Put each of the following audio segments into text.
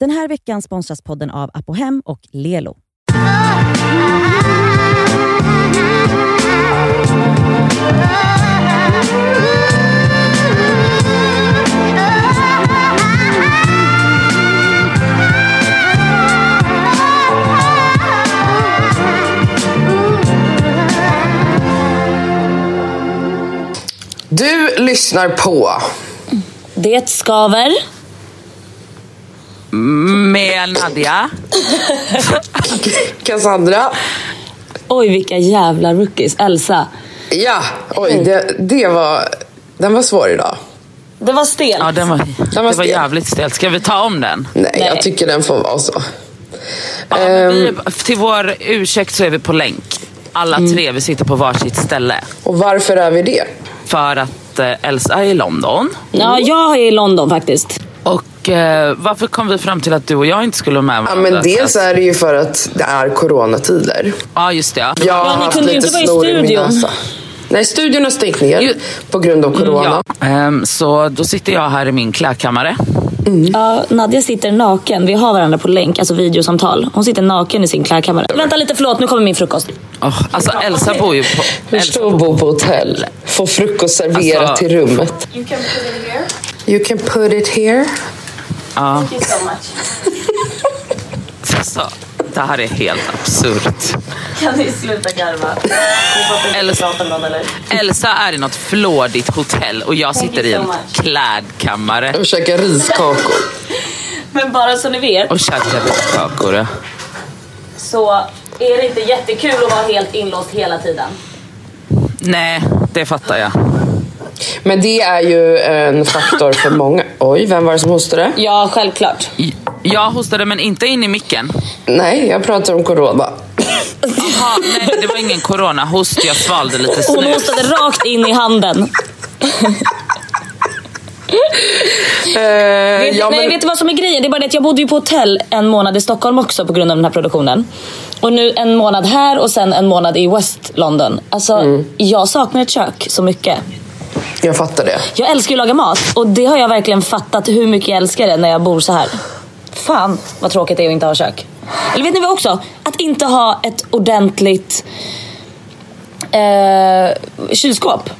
Den här veckan sponsras podden av Apohem och Lelo. Du lyssnar på Det skaver. Med Nadia. Cassandra. Oj, vilka jävla rookies. Elsa. Ja, oj, det, det var... Den var svår idag. Det var stelt. Ja, den var, var det var jävligt stelt. Ska vi ta om den? Nej, Nej. jag tycker den får vara så. Ja, vi, Ehm, till vår ursäkt så är vi på länk. Alla tre, vi sitter på varsitt ställe. och varför är vi det? För att eh, Elsa är i London. Ja, jag är i London faktiskt. Och eh, varför kom vi fram till att du och jag inte skulle vara med Ja, men dels är det ju för att det är coronatider. Ja, just det. Ja. Jag har ni haft kunde lite inte vara i snor i min studion. näsa. Nej, studion har stängt ner Ju- på grund av corona. Ja. Ehm, så då sitter jag här i min klädkammare. Ja, Nadja sitter naken. Vi har varandra på länk, alltså videosamtal. Hon sitter naken i sin klädkammare. Vänta lite, förlåt. Nu kommer min frukost. Oh, alltså Elsa bor ju på... Elsa, Förstå att bo på hotell. Få frukost serverat Alltså- till rummet. You can put it here. You can put it here. ja, Thank you so much. alltså, det här är helt absurt. Kan ni sluta garva? Elsa-? Elsa är i något flådigt hotell och jag Thank sitter i so en much. klädkammare Och käka riskakor. Men bara så ni vet och käkar riskkakor. så är det inte jättekul att vara helt inlåst hela tiden. Nej, det fattar jag. Men det är ju en faktor för många. Oj, vem var det som hostade? Ja, självklart. Jag hostade men inte in i micken. Nej, jag pratar om corona. Jaha, nej det var ingen coronahost, jag svalde lite Hon snus. hostade rakt in i handen. Eh, Vet, ja, nej, men, vet du vad som är grejen? Det är bara det att jag bodde ju på hotell en månad i Stockholm också på grund av den här produktionen. Och nu en månad här och sen en månad i West London. Alltså, Mm. jag saknar ett kök så mycket. Jag fattar det. Jag älskar ju att laga mat och det har jag verkligen fattat hur mycket jag älskar det när jag bor så här. Fan vad tråkigt det är att inte ha kök. Eller vet ni vad också? Att inte ha ett ordentligt eh, kylskåp.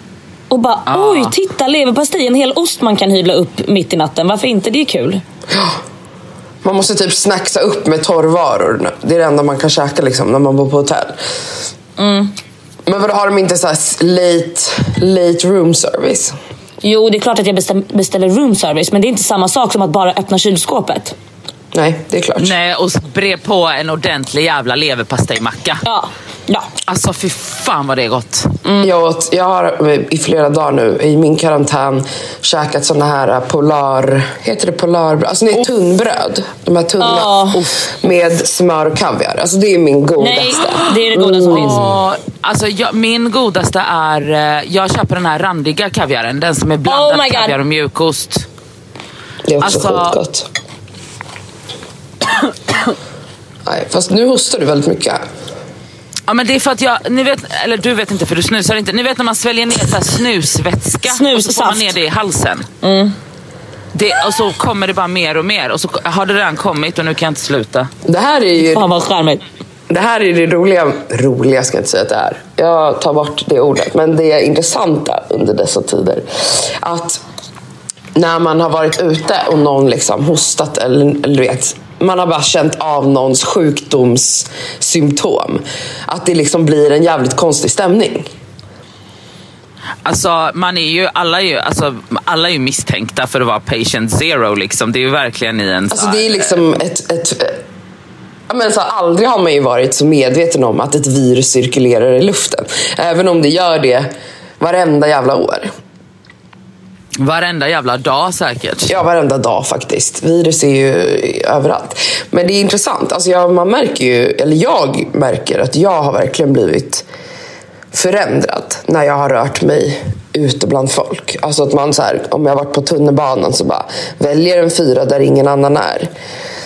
Och bara Ah. oj, titta leverpastej, en hel ost man kan hyvla upp mitt i natten. Varför inte? Det är kul. Man måste typ snacksa upp med torrvaror. Det är det enda man kan käka liksom, när man bor på hotell. Mm. Men vadå, har de inte så late, late room service? Jo, det är klart att jag bestäm- beställer room service, men det är inte samma sak som att bara öppna kylskåpet. Nej, det är klart. Nej, och bre på en ordentlig jävla leverpastejmacka. Ja, ja. Alltså fy fan vad det är gott. Jag, åt, jag har i flera dagar nu i min karantän käkat såna här polar... Heter det polarbröd? Alltså det är tunnbröd. De här tunna. Ja. Med smör och kaviar. Alltså det är min Nej, godaste. det är det goda som finns. Och, alltså, jag, min godaste är, eh, jag köper den här randiga kaviaren. Den som är blandad Oh kaviar och mjukost. Det är också Alltså- sjukt gott. Nej, fast nu hostar du väldigt mycket. Ja men det är för att jag, ni vet, eller du vet inte för du snusar inte. Ni vet när man sväljer ner så här snusvätska och så får man Snussaft. ner det i halsen. Det, och så kommer det bara mer och mer och så har det redan kommit och nu kan jag inte sluta. Det här är ju Fan vad charmigt. Det, här är det roliga. Roliga ska jag inte säga att det är. Jag tar bort det ordet. Men det intressanta under dessa tider. Att när man har varit ute och någon liksom hostat eller, eller vet, man har bara känt av någons sjukdomssymptom. Att det liksom blir en jävligt konstig stämning. Alltså man är ju, alla är ju, alltså, alla är ju misstänkta för att vara patient zero liksom. Det är ju verkligen i en så Alltså det är liksom ett... ett men så aldrig har man ju varit så medveten om att ett virus cirkulerar i luften. Även om det gör det varenda jävla år. Varenda jävla dag säkert. Ja, varenda dag faktiskt. Virus är ju överallt. Men det är intressant. Alltså jag, man märker ju, eller jag märker att jag har verkligen blivit förändrat när jag har rört mig ute bland folk. Alltså att man så här, om jag har varit på tunnelbanan så bara väljer en fyra där ingen annan är.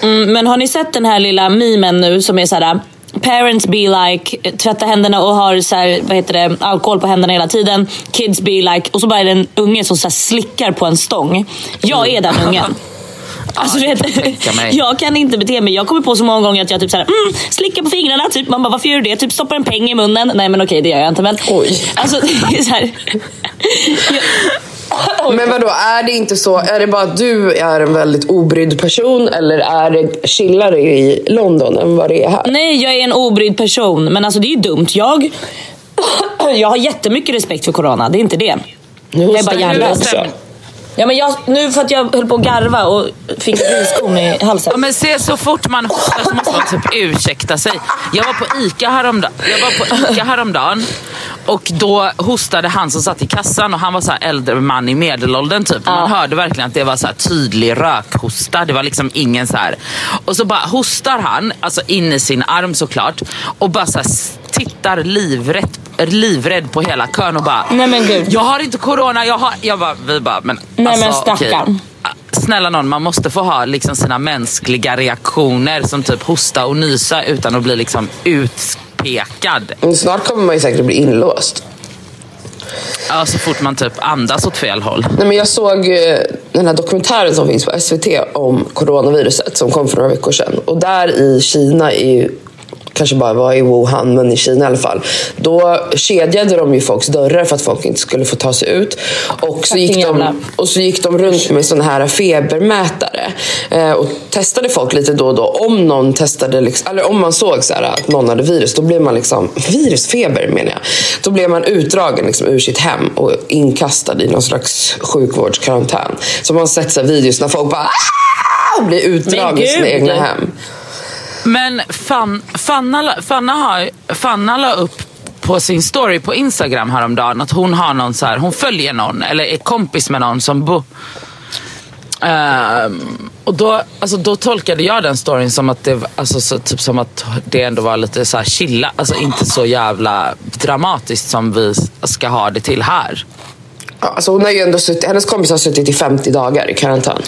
Mm, men har ni sett den här lilla memen nu som är så här. Parents be like, tvätta händerna och har så här, vad heter det, alkohol på händerna hela tiden. Kids be like, och så bara är det en unge som så här slickar på en stång. Jag är den ungen. Alltså, det vet, jag kan inte bete mig. Jag kommer på så många gånger att jag typ såhär, mm, slickar på fingrarna. Typ. Man bara, varför gör du det? Typ stoppar en peng i munnen. Nej men okej, det gör jag inte. Men, Oj. Alltså, det är så här, jag, Men vadå, är det inte så, är det bara att du är en väldigt obrydd person eller är det chillare i London än vad det är här? nej, jag är en obrydd person. Men alltså det är ju dumt. Jag, jag har jättemycket respekt för corona. Det är inte det. Nu Jag är bara hjärndöd. Ja, men jag, nu för att jag höll på att garva och fick griskorn i halsen. Ja, men se, så fort man hostar så måste man typ ursäkta sig. Jag var på ICA häromdagen, jag var på Ica häromdagen och då hostade han som satt i kassan och han var så här äldre man i medelåldern typ. Man hörde verkligen att det var så tydlig rökhosta. Det var liksom ingen så här. Och så bara hostar han, alltså in i sin arm såklart och bara så tittar livrädd, livrädd på hela kön och bara Nej, men gud. Jag har inte corona, jag har... Jag bara, vi bara, men Nej, men alltså, okej. stackarn. Snälla någon, man måste få ha liksom sina mänskliga reaktioner som typ hosta och nysa utan att bli liksom utpekad. Men Snart kommer man ju säkert bli inlåst. Ja, så fort man typ andas åt fel håll. Nej, men jag såg eh, den här dokumentären som finns på SVT om coronaviruset som kom för några veckor sedan. Och där i Kina, i, kanske bara var i Wuhan, men i Kina i alla fall. Då kedjade de ju folks dörrar för att folk inte skulle få ta sig ut. Och så gick, de, och så gick de runt med såna här febermätare eh, och testade folk lite då och då. Om någon testade, liksom, eller om man såg så här, att någon hade virus, då blev man liksom, virusfeber menar jag. Då blev man utdragen liksom, ur sitt hem och inkastad i någon slags sjukvårdskarantän. Så man har sett så videos när folk bara "Ah!" blir utdragna i sina egna hem. Men fan, Fanna, la- Fanna, har, Fanna la upp på sin story på Instagram häromdagen att hon har någon så här, hon följer någon eller är kompis med någon som bor Um, ehm, och då, alltså, då tolkade jag den storyn som att det, alltså, så, typ som att det ändå var lite så här chilla, alltså inte så jävla dramatiskt som vi ska ha det till här. Alltså hon har ju ändå suttit, hennes kompis har suttit i 50 dagar i karantän.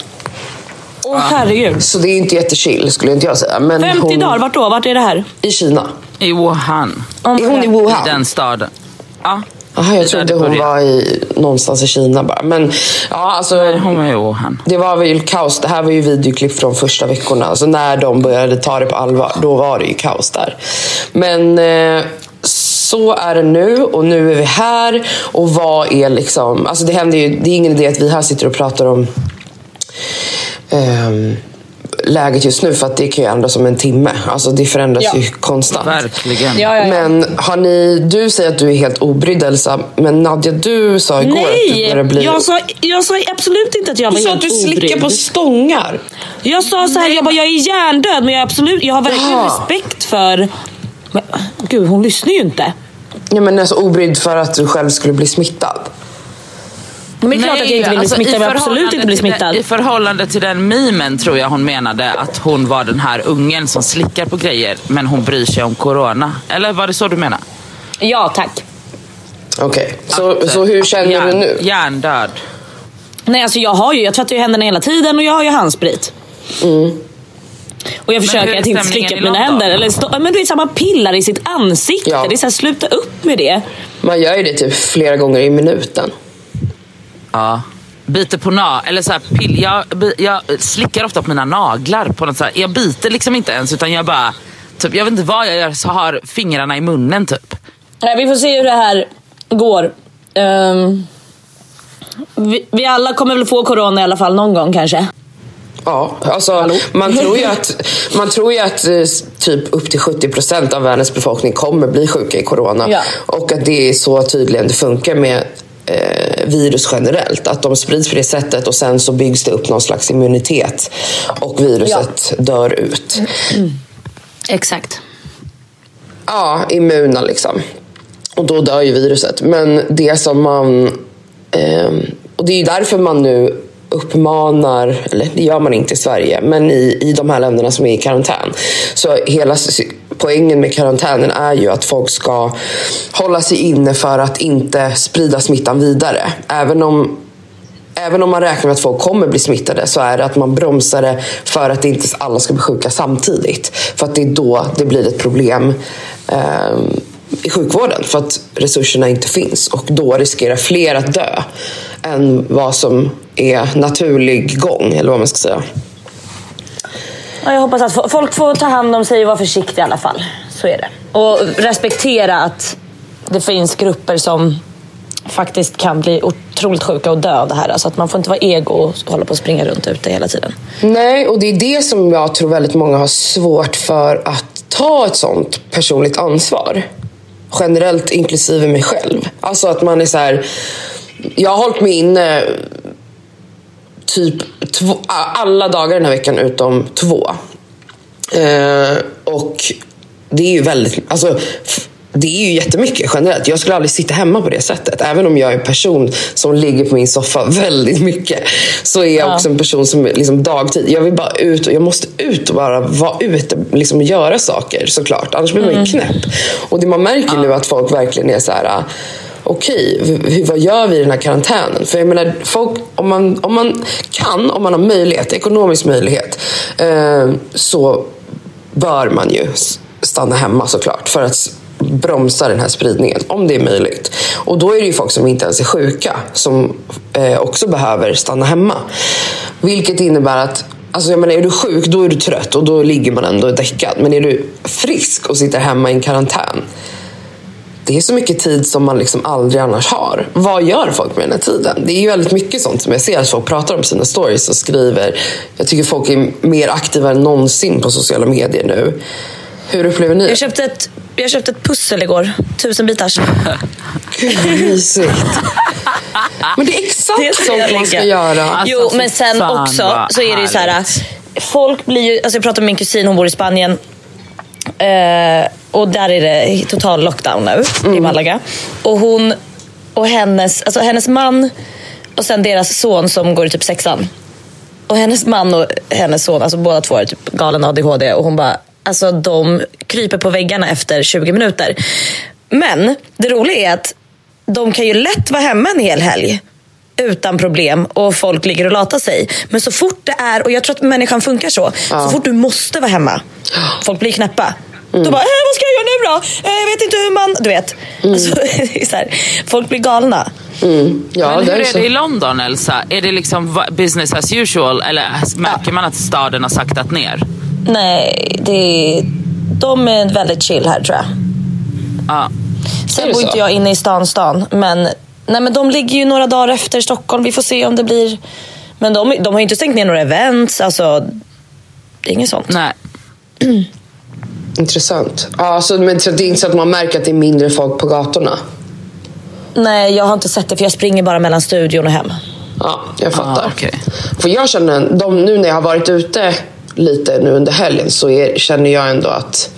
Åh herregud. Så det är ju inte jättechill skulle inte jag säga. Men 50 hon, dagar, vart då? Vart är det här? I Kina. I Wuhan. Är hon i I Wuhan? den staden. Ja. Aha, jag trodde hon var i, någonstans i Kina bara. Men ja, alltså. Hon var i Wuhan. Det var väl kaos. Det här var ju videoklipp från första veckorna. Alltså när de började ta det på allvar, då var det ju kaos där. Men eh, så är det nu och nu är vi här. Och vad är liksom... Alltså det händer ju... Det är ingen idé att vi här sitter och pratar om ehm, läget just nu för att det kan ju ändras om en timme. Alltså det förändras Ja. ju konstant. Verkligen. Ja, ja, ja. Men har ni, du säger att du är helt obrydd Elsa, men Nadja du sa igår att du Nej! börjar bli... Jag sa, jag sa absolut inte att jag var du sa helt att du slickar obrydd. på stångar. Jag sa så här, jag, bara, jag är hjärndöd men jag, absolut, jag har verkligen Jaha. respekt för... Men, gud, hon lyssnar ju inte. Ja, men alltså obrydd för att du själv skulle bli smittad. Men det är klart att jag inte vill bli alltså, i smittad, jag vill absolut inte bli till den- smittad. I förhållande till den memen tror jag hon menade att hon var den här ungen som slickar på grejer men hon bryr sig om corona. Eller var det så du menade? Ja, tack. Okej, så, Att, så hur känner hjärn, du nu? Hjärndöd. Nej, alltså jag har ju, jag tvättar ju händerna hela tiden och jag har ju handsprit. Och jag försöker att inte slicka på mina händer. Eller stå, men du vet, så man pillar i sitt ansikte. Ja. Det är så här, sluta upp med det. Man gör ju det typ flera gånger i minuten. Ja. Biter på na eller så här, pill. Jag, jag slickar ofta på mina naglar. På något så här. Jag biter liksom inte ens utan jag bara, typ, jag vet inte vad jag gör så har fingrarna i munnen typ. Nej, vi får se hur det här går. Ehm, vi, vi alla kommer väl få corona i alla fall någon gång kanske. Ja, alltså man tror ju att, man tror ju att eh, typ upp till 70% av världens befolkning kommer bli sjuka i corona. Ja. Och att det är så tydligen det funkar med eh, virus generellt. Att de sprids på det sättet och sen så byggs det upp någon slags immunitet. Och viruset dör ut. Exakt. Ja, immuna liksom. Och då dör ju viruset. Men det som man... ehm, och det är ju därför man nu uppmanar, eller det gör man inte i Sverige, men i, i de här länderna som är i karantän. Så hela poängen med karantänen är ju att folk ska hålla sig inne för att inte sprida smittan vidare. Även om Även om man räknar med att folk kommer bli smittade så är det att man bromsar det för att inte alla ska bli sjuka samtidigt. För att det är då det blir ett problem eh, i sjukvården. För att resurserna inte finns. Och då riskerar fler att dö än vad som är naturlig gång, eller vad man ska säga. Ja, jag hoppas att folk får ta hand om sig och vara försiktiga i alla fall. Så är det. Och respektera att det finns grupper som faktiskt kan bli otroligt sjuka och dö av det här. Alltså att man får inte vara ego och hålla på och springa runt ute hela tiden. Nej, och det är det som jag tror väldigt många har svårt för att ta ett sånt personligt ansvar. Generellt inklusive mig själv. Alltså att man är så här. Jag har hållit mig inne typ två, alla dagar den här veckan utom två. Eh, och det är ju väldigt, alltså det är ju jättemycket generellt. Jag skulle aldrig sitta hemma på det sättet. Även om jag är en person som ligger på min soffa väldigt mycket. Så är jag också en person som liksom dagtid. Jag vill bara ut och jag måste ut och bara vara ute liksom och göra saker såklart. Annars blir man ju knäpp. Och det man märker nu att folk verkligen är så här. Okej, okay, vad gör vi i den här karantänen? För jag menar, folk, om, man, om man kan, om man har möjlighet, ekonomisk möjlighet, eh, så bör man ju stanna hemma såklart. För att bromsa den här spridningen, om det är möjligt. Och då är det ju folk som inte ens är sjuka, som eh, också behöver stanna hemma. Vilket innebär att Alltså jag menar, är du sjuk, då är du trött och då ligger man ändå däckad. Men är du frisk och sitter hemma i en karantän, det är så mycket tid som man liksom aldrig annars har. Vad gör folk med den här tiden? Det är ju väldigt mycket sånt som jag ser att folk pratar om sina stories och skriver. Jag tycker folk är mer aktiva än någonsin på sociala medier nu. Hur upplever ni det? Jag köpte ett, jag köpte ett pussel igår. Tusen bitars. Gud vad mysigt. Men det är exakt Det ska sånt man ska göra. Alltså, jo, men sen också så är det ju så här. Folk blir ju, alltså jag pratade med min kusin, hon bor i Spanien. Eh, och där är det total lockdown nu i Malaga. Och hon och hennes, alltså hennes man och sen deras son som går i typ sexan. Och hennes man och hennes son, alltså båda två är typ galen ADHD och hon bara, alltså de kryper på väggarna efter 20 minuter. Men det roliga är att de kan ju lätt vara hemma en hel helg utan problem och folk ligger och latar sig. Men så fort det är, och jag tror att människan funkar så, så fort du måste vara hemma, folk blir knäppa. Då bara, eh, vad ska jag göra nu då? Eh, jag vet inte hur man... Du vet. Alltså, det är så här, folk blir galna. Mm. Ja, Men det hur är är det i London Elsa? Är det liksom business as usual eller märker man att staden har saktat ner? Nej, det, de är väldigt chill här tror jag. Ja. Sen bor så? inte jag inne i stan, stan. Men, nej, men de ligger ju några dagar efter Stockholm. Vi får se om det blir... Men de, de har ju inte stängt ner några events. Alltså, det är inget sånt. Nej. Intressant. Ja, så, men så det är inte så att man märker att det är mindre folk på gatorna? Nej, jag har inte sett det för jag springer bara mellan studion och hem. Ja, jag fattar. Ah, okej. För jag känner, de, nu när jag har varit ute lite nu under helgen så är, känner jag ändå att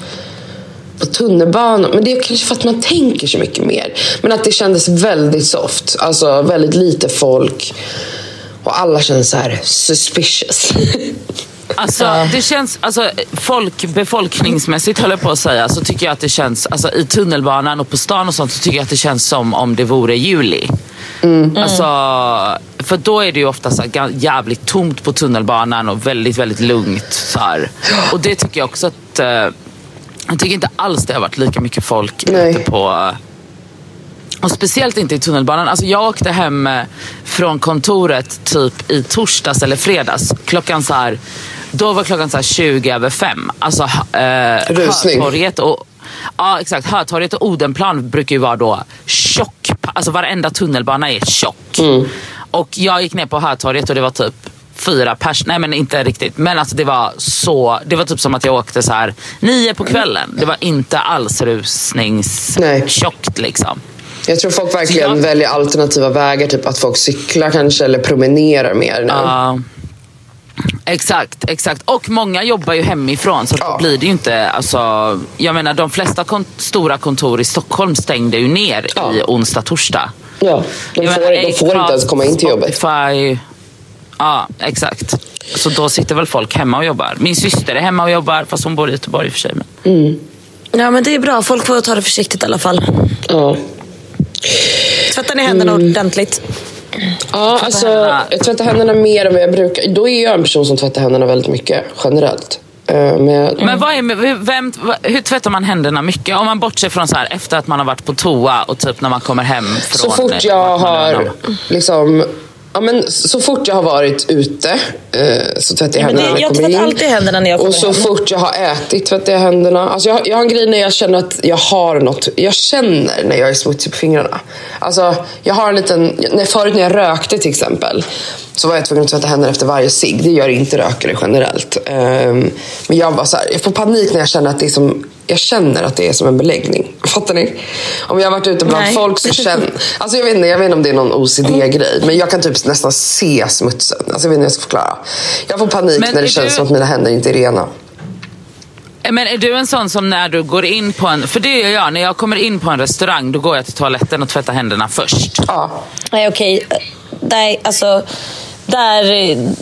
på tunnelbanan, men det är kanske för att man tänker så mycket mer. Men att det kändes väldigt soft. Alltså väldigt lite folk. Och alla känns så här suspicious. Alltså, det känns, alltså, folk, befolkningsmässigt höll jag på att säga, så tycker jag att det känns, alltså, i tunnelbanan och på stan och sånt, så tycker jag att det känns som om det vore juli. Alltså, för då är det ju ofta så här, ga- jävligt tomt på tunnelbanan och väldigt, väldigt lugnt. Så här. Och det tycker jag också att, eh, jag tycker inte alls det har varit lika mycket folk Nej. ute på och speciellt inte i tunnelbanan. Alltså jag åkte hem eh, från kontoret typ i torsdags eller fredags. Klockan så här, då var klockan så här 20 över fem. Alltså eh, Rusning. Hötorget och Ja exakt, Hötorget och Odenplan brukar ju vara då tjock. Alltså varenda tunnelbana är tjock. Och jag gick ner på Hötorget och det var typ fyra pers, nej men inte riktigt. Men alltså det var så, det var typ som att jag åkte så här nio på kvällen. Det var inte alls rusningstjockt liksom. Jag tror folk verkligen jag- väljer alternativa vägar. Typ att folk cyklar kanske eller promenerar mer nu. Ja. Exakt, exakt. Och många jobbar ju hemifrån så Ja. då blir det ju inte, alltså, jag menar de flesta kon- stora kontor i Stockholm stängde ju ner Ja. i onsdag, torsdag. Ja, de får, menar, de får inte ens komma in till jobbet. Spotify. Ja, exakt. Så då sitter väl folk hemma och jobbar. Min syster är hemma och jobbar fast hon bor i Göteborg i och för sig. Men... Ja, men det är bra. Folk får ta det försiktigt i alla fall. Ja. Tvättar ni händerna ordentligt? Ja, alltså, händerna. jag tvättar händerna mer än vad jag brukar. Då är jag en person som tvättar händerna väldigt mycket, generellt. Eh, Men jag, Men vad är, vem, hur tvättar man händerna mycket? Om man bortser från så här efter att man har varit på toa och typ när man kommer hem från... så fort jag nu än har liksom Ja, men så fort jag har varit ute eh, så tvättar jag Ja, händerna det- när jag jag kommer in. tvättar alltid händerna när jag kommer Och så hem. fort jag har ätit tvättar jag händerna. Alltså jag, jag har en grej när jag känner att jag har något. Jag känner när jag är smutsig på fingrarna. Alltså, jag har en liten... När, förut när jag rökte till exempel så var jag tvungen att tvätta händerna efter varje cigg. Det gör inte rökare generellt. Ehm, men jag, var så här, jag får panik när jag känner att det är som jag känner att det är som en beläggning. Fattar ni? Om jag har varit ute bland Nej. folk så känner... Alltså jag, vet inte, jag vet inte om det är någon OCD-grej, men jag kan typ nästan se smutsen. Alltså jag vet inte hur jag ska förklara. Jag får panik Men när det känns du- som att mina händer inte är rena. Men är du en sån som när du går in på en... För det gör jag. När jag kommer in på en restaurang då går jag till toaletten och tvättar händerna först. Ja. Nej okej, nej alltså där,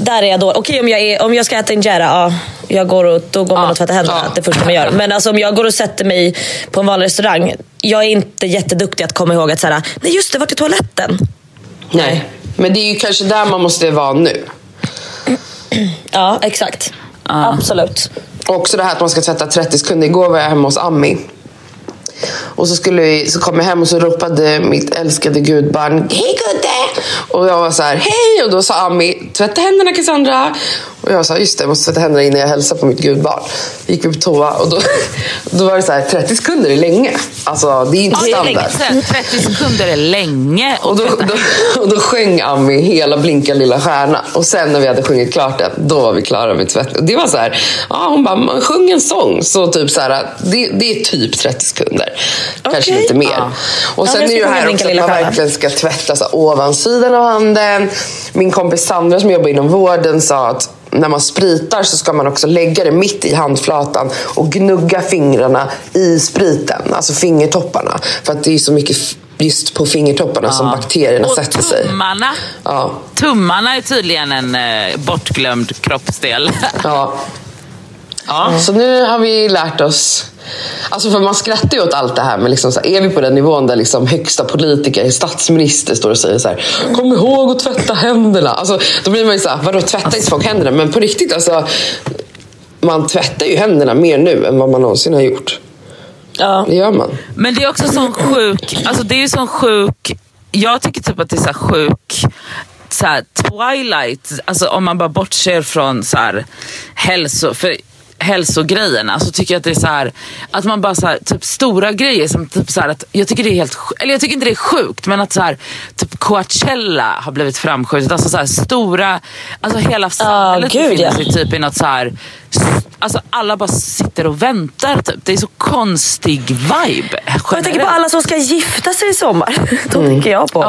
där är jag då. Okej om, jag är, om jag ska äta injera, ja, jag går och, då går man Ja, och tvättar händerna. ja. Det första man gör. Men alltså, om jag går och sätter mig på en vanlig restaurang, jag är inte jätteduktig att komma ihåg att säga, nej just det, vart är toaletten? Nej. Men det är ju kanske där man måste vara nu. Ja, exakt. Absolut. Och också det här att man ska tvätta 30 sekunder. Igår var jag hemma hos Ami. Och så, skulle vi, så kom jag hem och så ropade mitt älskade gudbarn Hej Gudde! Och jag var så här Hej! Och då sa Ami Tvätta händerna Cassandra! Och jag sa just det, jag måste tvätta händerna innan jag hälsar på mitt gudbarn. Då gick vi på toa och då, då var det så här 30 sekunder är länge. Alltså det är inte Ja, är standard. sedan. 30 sekunder är länge. Och då, då, och då sjöng Ami hela Blinka lilla stjärna. Och sen när vi hade sjungit klart den, då var vi klara med tvätt. Och Det var så här, ja, hon bara, man sjung en sång. Så typ så här, det, det är typ 30 sekunder. Kanske Okej. lite mer. Ja. Och Ja, sen jag är ju här också att lilla man verkligen ska tvätta så ovansidan av handen. Min kompis Sandra som jobbar inom vården sa att när man spritar så ska man också lägga det mitt i handflatan och gnugga fingrarna i spriten, alltså fingertopparna. För att det är så mycket just på fingertopparna som bakterierna och sätter sig. tummarna. Ja. Tummarna är tydligen en eh, bortglömd kroppsdel. Ja. ja. Så nu har vi lärt oss. Alltså för man skrattar ju åt allt det här. Men liksom så här, är vi på den nivån där liksom högsta politiker, statsminister står och säger så här. Kom ihåg att tvätta händerna. Alltså, då blir man ju så här, vadå tvätta inte folk händerna? Men på riktigt alltså. Man tvättar ju händerna mer nu än vad man någonsin har gjort. Ja. Det gör man. Men det är också sån sjuk, alltså det är ju sån sjuk, jag tycker typ att det är så sjuk så här, twilight, alltså om man bara bortser från så här, hälso, för hälsogrejerna så tycker jag att det är så här, att man bara så här, typ stora grejer som typ så att jag tycker det är helt, eller jag tycker inte det är sjukt men att så här, typ Coachella har blivit framskjutet, alltså så här stora, alltså hela samhället gud, befinner sig typ i något så här, Alltså alla bara sitter och väntar typ. Det är så konstig vibe. Och jag tänker på generellt. alla som ska gifta sig i sommar. Då tänker jag på.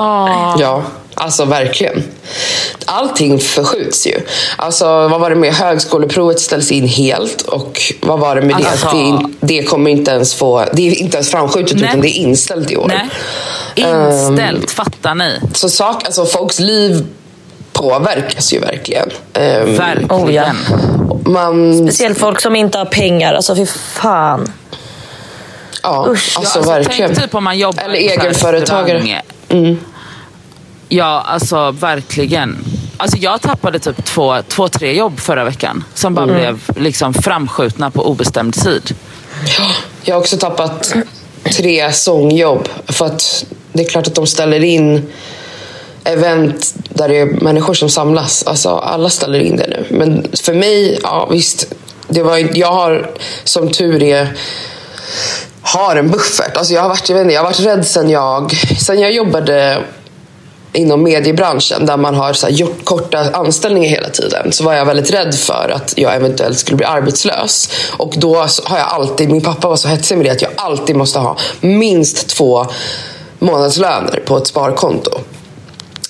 Ja, alltså verkligen. Allting förskjuts ju. Alltså, vad var det med högskoleprovet ställs in helt och vad var det med det? Alltså- att det, in- det kommer inte ens få, det är inte ens framskjutet Nej. utan det är inställt i år. Nej. Inställt, fattar ni? Så sak, alltså, folks liv påverkas ju verkligen. Ehm, Verkligen. Oh, ja. man, Speciellt folk som inte har pengar. Alltså fy fan. ja, Usch. alltså, Ja, verkligen. Tänk typ om man jobbar Eller egenföretagare. restaurang. Ja, alltså verkligen. Alltså jag tappade typ två, två, tre jobb förra veckan. Som bara blev liksom framskjutna på obestämd tid. Jag har också tappat tre sångjobb. För att det är klart att de ställer in event där det är människor som samlas. Alltså alla ställer in det nu. Men för mig, ja visst. Det var, jag har som tur är har en buffert. Alltså jag, har varit, jag, inte, jag har varit rädd sen jag, sen jag jobbade inom mediebranschen där man har så här gjort korta anställningar hela tiden så var jag väldigt rädd för att jag eventuellt skulle bli arbetslös. Och då har jag alltid, min pappa var så hetsig med det att jag alltid måste ha minst två månadslöner på ett sparkonto.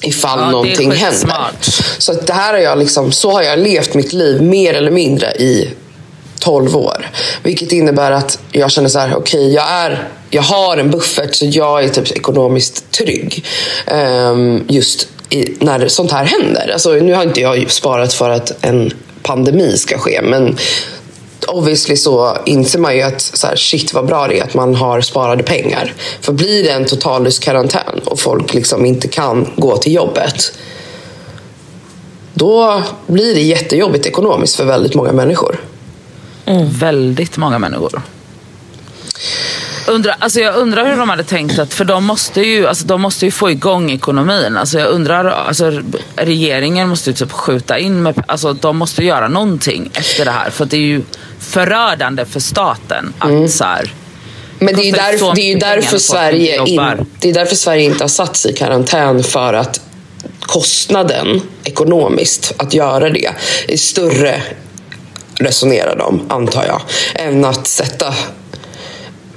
Ifall Ja, någonting händer. skitsmart. Så det här har jag liksom, så har jag levt mitt liv mer eller mindre i 12 år. Vilket innebär att jag känner så här, okej jag är jag har en buffert så jag är typ ekonomiskt trygg. Ehm, just i, när sånt här händer. Alltså, nu har inte jag sparat för att en pandemi ska ske men obviously så inser man ju att så här, shit vad bra det är att man har sparade pengar. För blir det en totallös karantän och folk liksom inte kan gå till jobbet då blir det jättejobbigt ekonomiskt för väldigt många människor. Mm. Väldigt många människor. Undra, alltså jag undrar hur de hade tänkt, att, för de måste, ju, alltså de måste ju få igång ekonomin. Alltså jag undrar, alltså regeringen måste ju typ skjuta in med, alltså de måste göra någonting efter det här. För att det är ju förödande för staten att så här, Men det är ju så därför, det är ju därför, Sverige in, det är därför Sverige inte har satt sig i karantän för att kostnaden ekonomiskt att göra det är större, resonerar de, antar jag, än att sätta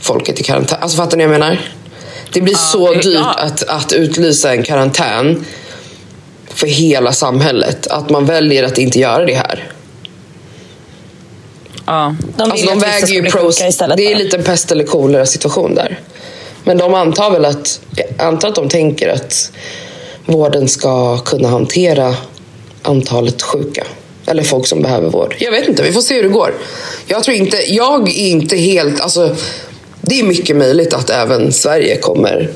folket i karantän. Alltså fattar ni vad jag menar? Det blir så det- dyrt ja. att, att utlysa en karantän för hela samhället att man väljer att inte göra det här. Ja. De Alltså, de väger ju pros. istället. Det är lite pest eller kolera situation där. Men de antar väl att, antar att de tänker att vården ska kunna hantera antalet sjuka. Eller folk som behöver vård. Jag vet inte, vi får se hur det går. Jag tror inte, jag är inte helt, alltså det är mycket möjligt att även Sverige kommer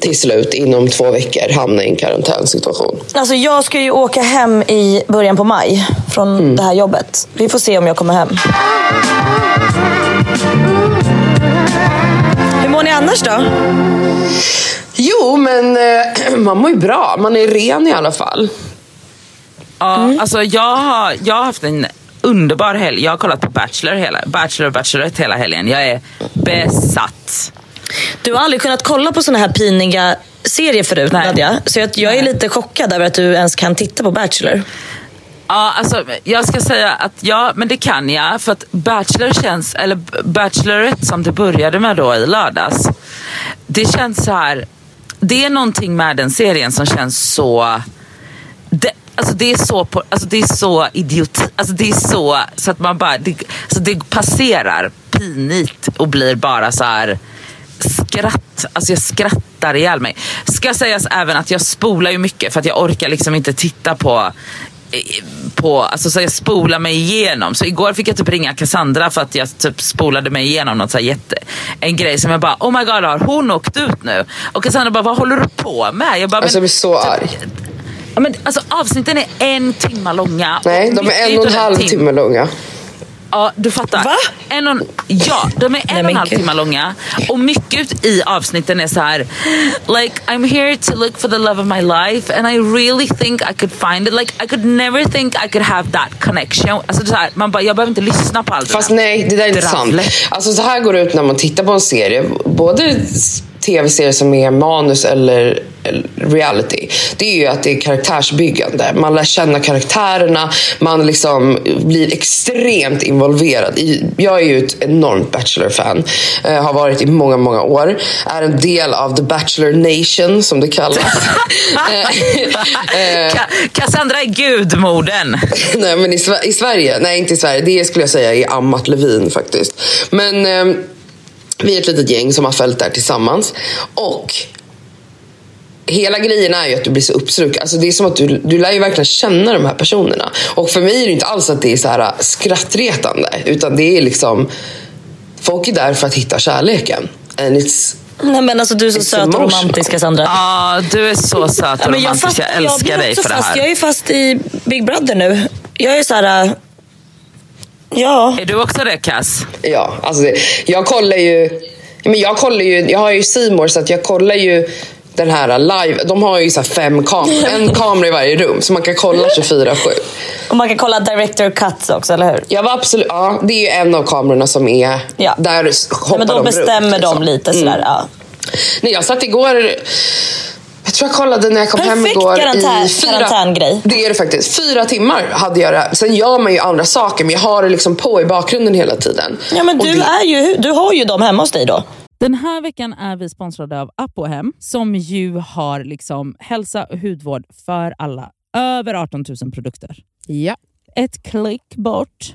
till slut inom två veckor hamna i en karantänsituation. Alltså jag ska ju åka hem i början på maj från Mm. det här jobbet. Vi får se om jag kommer hem. Hur mår ni annars då? Jo, men eh, man mår ju bra. Man är ren i alla fall. Ja, alltså jag har, jag har haft en underbar helg. Jag har kollat på Bachelor, hela, Bachelor och Bachelorette hela helgen. Jag är besatt. Du har aldrig kunnat kolla på såna här piniga serier förut Nej. Nadja. Så jag, jag är lite chockad över att du ens kan titta på Bachelor. Ja, alltså, jag ska säga att ja, men det kan jag. För att Bachelor känns, eller Bachelorette som det började med då i lördags. Det känns så här. Det är någonting med den serien som känns så... Det, alltså det är så, på, alltså det är så idioti. Alltså det är så, så att man bara... Det, alltså det passerar pinigt och blir bara så här skratt. Alltså jag skrattar ihjäl mig. Ska sägas även att jag spolar ju mycket för att jag orkar liksom inte titta på på, alltså så jag spolar mig igenom. Så igår fick jag typ ringa Cassandra för att jag typ spolade mig igenom något så här jätte, en grej som jag bara, oh my god har hon åkt ut nu? Och Cassandra bara, vad håller du på med? Jag bara, Alltså jag blir så arg. ja, men, alltså, avsnitten är en timme långa. Nej, de är en och en halv tim- timme långa. Ja, du fattar. Va? En och, ja, de är en och en halv timme långa. Och mycket i avsnitten är så här. Like, I'm here to look for the love of my life and I really think I could find it. Like, I could never think I could have that connection. Alltså, så här, man bara, jag behöver inte lyssna på allt det Fast nej, det där är inte sant. Alltså så här går det ut när man tittar på en serie. Både tv-serier som är manus eller reality. Det är ju att det är karaktärsbyggande. Man lär känna karaktärerna. Man liksom blir extremt involverad. Jag är ju ett enormt Bachelor-fan. Eh, har varit i många, många år. Är en del av the Bachelor Nation som det kallas. Eh, Ka- Cassandra är gudmodern. nej, men i, i Sverige, nej inte i Sverige, det skulle jag säga är Amat Levin faktiskt. Men eh, vi är ett litet gäng som har följt där tillsammans. Och hela grejen är ju att du blir så uppslukad. Alltså det är som att du, du lär ju verkligen känna de här personerna. Och för mig är det inte alls att det är så här skrattretande. Utan det är liksom, folk är där för att hitta kärleken. And it's, Nej men alltså du är så söt och romantisk Cassandra. Ja, du är så söt och jag, romantisk. fast, Jag jag älskar blir dig för det fast. här. Jag är fast i Big Brother nu. Jag är så här. Ja. Är du också det Cass? Ja, alltså det, jag kollar ju... Men jag kollar ju, jag har ju More så att jag kollar ju den här live. De har ju så här fem kameror, en kamera i varje rum så man kan kolla 24-7. Och man kan kolla director cuts också, eller hur? Jag var absolut, ja, det är ju en av kamerorna som är, Ja. där hoppar men då de bestämmer runt, liksom. de lite sådär. Ja. Nej, jag satt igår, jag tror jag kollade när jag kom hem Perfekt igår karantän- i fyra, karantängrej. Det är det faktiskt. Fyra timmar hade jag det. Sen gör man ju andra saker men jag har det liksom på i bakgrunden hela tiden. Ja men Och du, det- är ju, du har ju dem hemma hos dig då. Den här veckan är vi sponsrade av Apohem som ju har liksom hälsa och hudvård för alla. Över 18 000 produkter. Ja. Ett klick bort.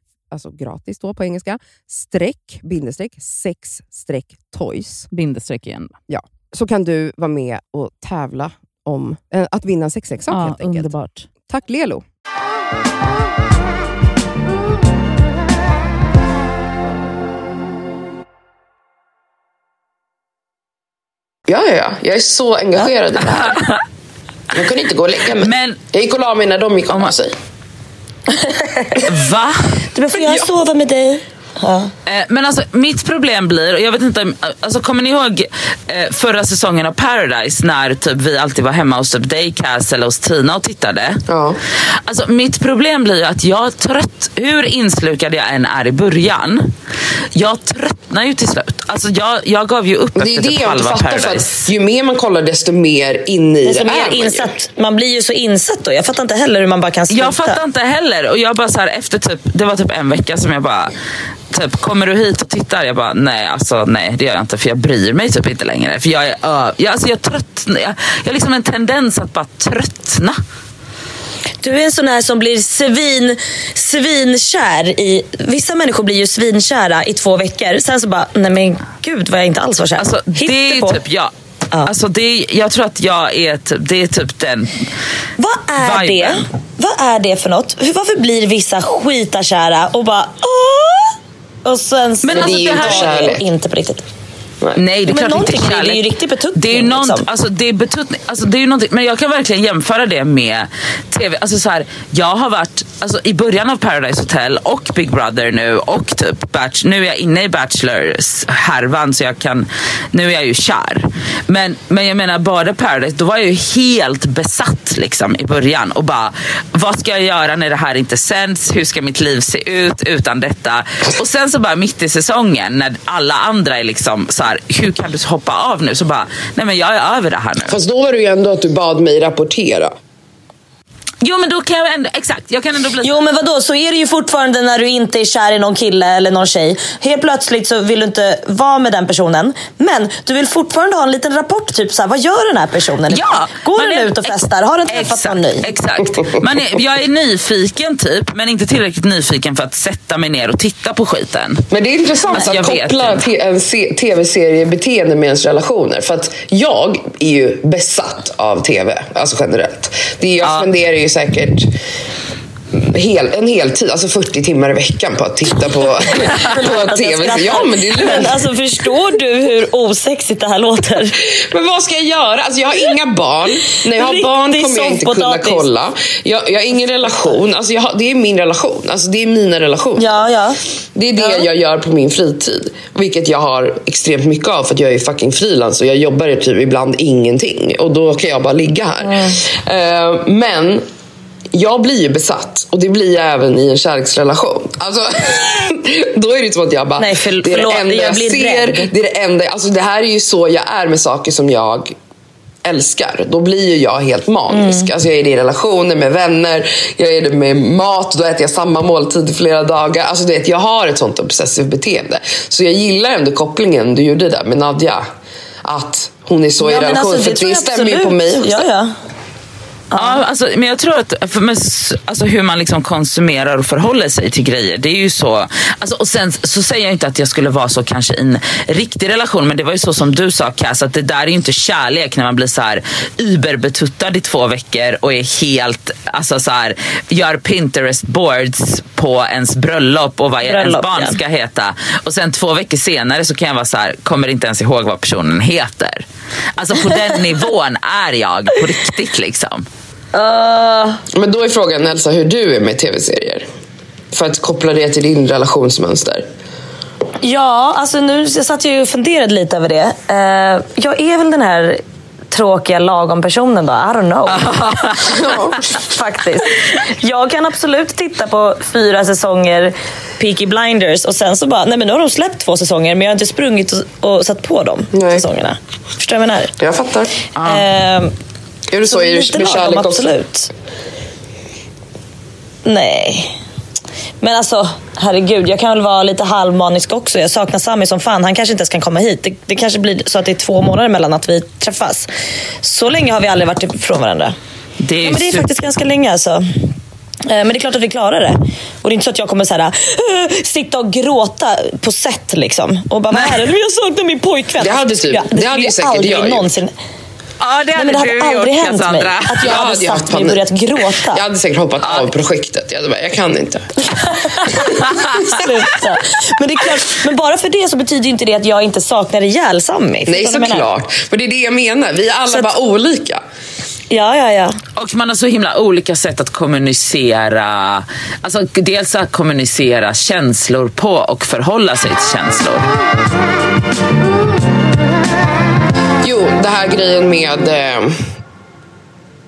alltså gratis då på engelska, streck, bindestreck, sex streck toys. Bindestreck igen. Så kan du vara med och tävla om eh, att vinna en sexleksak Ja, helt enkelt. underbart. Tack Lelo! Ja, ja, ja. Jag är så engagerad i det här. Jag kunde inte gå och lägga mig. Men Jag gick och la mig när de gick och la sig. Va? Du, men får jag Ja. sova med dig? Ja. Eh, Men alltså mitt problem blir, och jag vet inte, alltså kommer ni ihåg eh, förra säsongen av Paradise när typ vi alltid var hemma hos typ Daycast eller hos Tina och tittade? Ja. Alltså mitt problem blir ju att jag trött, hur inslukad jag än är i början, jag tröttnar ju till slut. Alltså jag, jag gav ju upp Det är efter det typ halva fattar. För Paradise. att ju mer man kollar desto mer inne i det Desto är mer man ju. insatt. Man blir ju så insatt då. Jag fattar inte heller hur man bara kan sluta. Jag fattar inte heller. Och jag bara så här, efter typ, det var typ en vecka som jag bara, typ, kommer du hit och tittar? Jag bara, nej alltså nej det gör jag inte för jag bryr mig typ inte längre. För jag är, ö- jag, alltså, jag, tröttnar, jag, jag har liksom en tendens att bara tröttna. Du är en sån här som blir svin, svinkär i... Vissa människor blir ju svinkära i två veckor. Sen så bara, nej men gud vad jag inte alls var kär. Alltså, det är typ jag. Ja. Alltså, det jag tror att jag är typ, det är typ den. Vad är det? viben. Vad är det för något? Hur, varför blir vissa skitakära och bara åh? Och sen så Men alltså, det det är inte kärlek. inte på riktigt. Nej det är Men klart inte någonting, det är kärlek. ju riktig betuttning, Det är ju nånt, liksom. alltså, det är betuttning, alltså, det är ju någonting, men jag kan verkligen jämföra det med tv. Alltså, så här, jag har varit alltså, i början av Paradise Hotel och Big Brother nu och typ Batch, nu är jag inne i Bachelors härvan så jag kan, nu är jag ju kär. Men, men jag menar bara Paradise, då var jag ju helt besatt liksom i början och bara vad ska jag göra när det här inte sänds? Hur ska mitt liv se ut utan detta? Och sen så bara mitt i säsongen när alla andra är liksom så här, hur kan du hoppa av nu? Så bara, nej men jag är över det här nu. Fast då var det ju ändå att du bad mig rapportera. Jo men då kan jag ändå, exakt, jag kan ändå bli Jo men vadå, så är det ju fortfarande när du inte är kär i någon kille eller någon tjej. Helt plötsligt så vill du inte vara med den personen. Men du vill fortfarande ha en liten rapport, typ såhär, vad gör den här personen? Ja, Går den är- ut och festar? Har den träffat exakt, någon ny? Exakt. Man är, jag är nyfiken typ, men inte tillräckligt nyfiken för att sätta mig ner och titta på skiten. Men det är intressant Alltså, jag att koppla en se- tv-seriebeteende med ens relationer. För att jag är ju besatt av tv, alltså generellt. Det är, jag Ja. spenderar ju säkert hel, en hel tid, alltså 40 timmar i veckan på att titta på, på tv. Ja, men det är Men lugnt. alltså förstår du hur osexigt det här låter? Men vad ska jag göra? Alltså jag har inga barn. När jag har Riktig barn kommer jag inte kunna kolla. Jag, jag har ingen relation. Alltså har, det är min relation. Alltså det är mina relationer. Ja, ja. Det är det Ja. jag gör på min fritid. Vilket jag har extremt mycket av för att jag är fucking frilans och jag jobbar typ ibland ingenting. Och då kan jag bara ligga här. Mm. Eh, men jag blir ju besatt och det blir jag även i en kärleksrelation. Alltså, då är det som att jag bara, Nej, för- det är förlåt, det enda jag jag, ser. rädd. Det är det enda, alltså det här är ju så jag är med saker som jag älskar. Då blir ju jag helt manisk. Mm. Alltså jag är det i relationer med vänner, jag är det med mat, då äter jag samma måltid i flera dagar. Alltså du vet, jag har ett sånt obsessivt beteende. Så jag gillar ändå kopplingen du gjorde där med Nadja. Att hon är så i ja, men relation. alltså, för det stämmer ju på mig också. Ja, ja. Ja, alltså, men jag tror att för, men, alltså, hur man liksom konsumerar och förhåller sig till grejer, det är ju så. Alltså, och sen så säger jag inte att jag skulle vara så kanske i en riktig relation, men det var ju så som du sa Cass, att det där är ju inte kärlek när man blir så här überbetuttad i två veckor och är helt, alltså så här, gör Pinterest boards på ens bröllop och vad ens Bröllop, barn ja. ska heta. Och sen två veckor senare så kan jag vara så här, kommer inte ens ihåg vad personen heter. Alltså på den nivån är jag på riktigt liksom. Uh, Men då är frågan Elsa hur du är med tv-serier. För att koppla det till din relationsmönster. Ja, alltså nu jag satt jag ju och funderade lite över det. Eh, jag är väl den här tråkiga lagom personen då. I don't know. Faktiskt. Jag kan absolut titta på fyra säsonger Peaky Blinders och sen så bara, nej men nu har de släppt två säsonger men jag har inte sprungit och, och satt på de Nej. säsongerna. Förstår du vad jag menar? Jag fattar. Eh, Är du så, så du med kärlek också? absolut. Nej. Men alltså, herregud, jag kan väl vara lite halvmanisk också. Jag saknar Sami som fan. Han kanske inte ens kan komma hit. Det, det kanske blir så att det är två månader mellan att vi träffas. Så länge har vi aldrig varit ifrån varandra. Det är, Ja, men det är faktiskt ganska länge alltså. Eh, Men det är klart att vi klarar det. Och det är inte så att jag kommer så här, "Åh", sitta och gråta på set liksom. Och bara, vad är det? Jag saknar min pojkvän. Det hade typ- Jag- det hade ju skulle säkert jag gjort. Ja, det Nej, hade men det hade du aldrig gjort, hänt mig Cassandra. att jag Jag hade satt mig och börjat gråta. Jag hade säkert hoppat av projektet. Jag, hade bara, jag kan inte. Sluta. Men, det är klart, men bara för det så betyder inte det att jag inte saknar ihjäl Sammy. Förstår Nej, såklart. Men det är det jag menar. Vi är alla att- bara olika. Ja, ja, ja. Och man har så himla olika sätt att kommunicera. Alltså dels att kommunicera känslor på och förhålla sig till känslor. Jo, det här grejen med... Eh,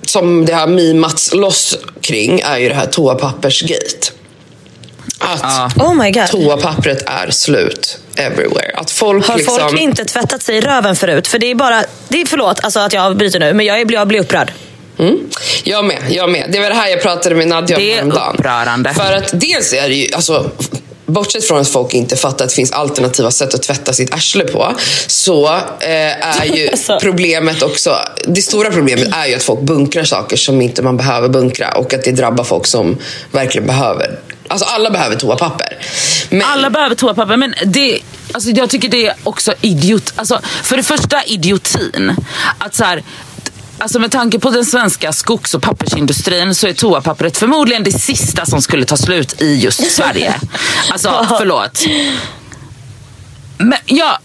som det har mimats loss kring är ju det här toapappersgate. Att Ja. Oh my god. toapappret är slut everywhere. Att folk Har liksom... folk inte tvättat sig i röven förut? För det är bara, det är, förlåt alltså att jag bryter nu, men jag, är, jag blir upprörd. Mm. Jag med, jag med. Det var det här jag pratade med Nadja om Det är häromdagen. upprörande. För att dels är det ju, alltså, bortsett från att folk inte fattar att det finns alternativa sätt att tvätta sitt arsle på, så eh, är ju problemet också, det stora problemet är ju att folk bunkrar saker som inte man behöver bunkra och att det drabbar folk som verkligen behöver. Alltså alla behöver toapapper. Men, Alla behöver toapapper men det, alltså jag tycker det är också idiot. Alltså, för det första idiotin. Att så här, Alltså med tanke på den svenska skogs och pappersindustrin så är toapappret förmodligen det sista som skulle ta slut i just Sverige. Alltså förlåt. Men, ja,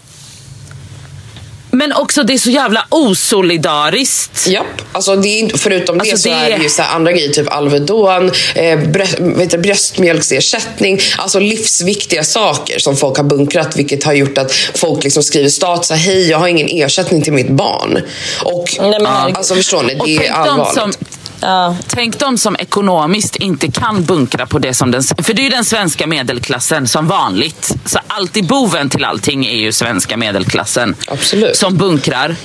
Men också det är så jävla osolidariskt. Japp, alltså det är förutom det Alltså så det- är det ju så andra grejer, typ Alvedon, eh, du, bröstmjölksersättning, alltså livsviktiga saker som folk har bunkrat vilket har gjort att folk liksom skriver status, hej jag har ingen ersättning till mitt barn. Och Nej, men alltså förstår ni, det är allvarligt. Ja. Tänk de som ekonomiskt inte kan bunkra på det som den... För det är ju den svenska medelklassen som vanligt. Så alltid boven till allting är ju svenska medelklassen. Absolut. Som bunkrar.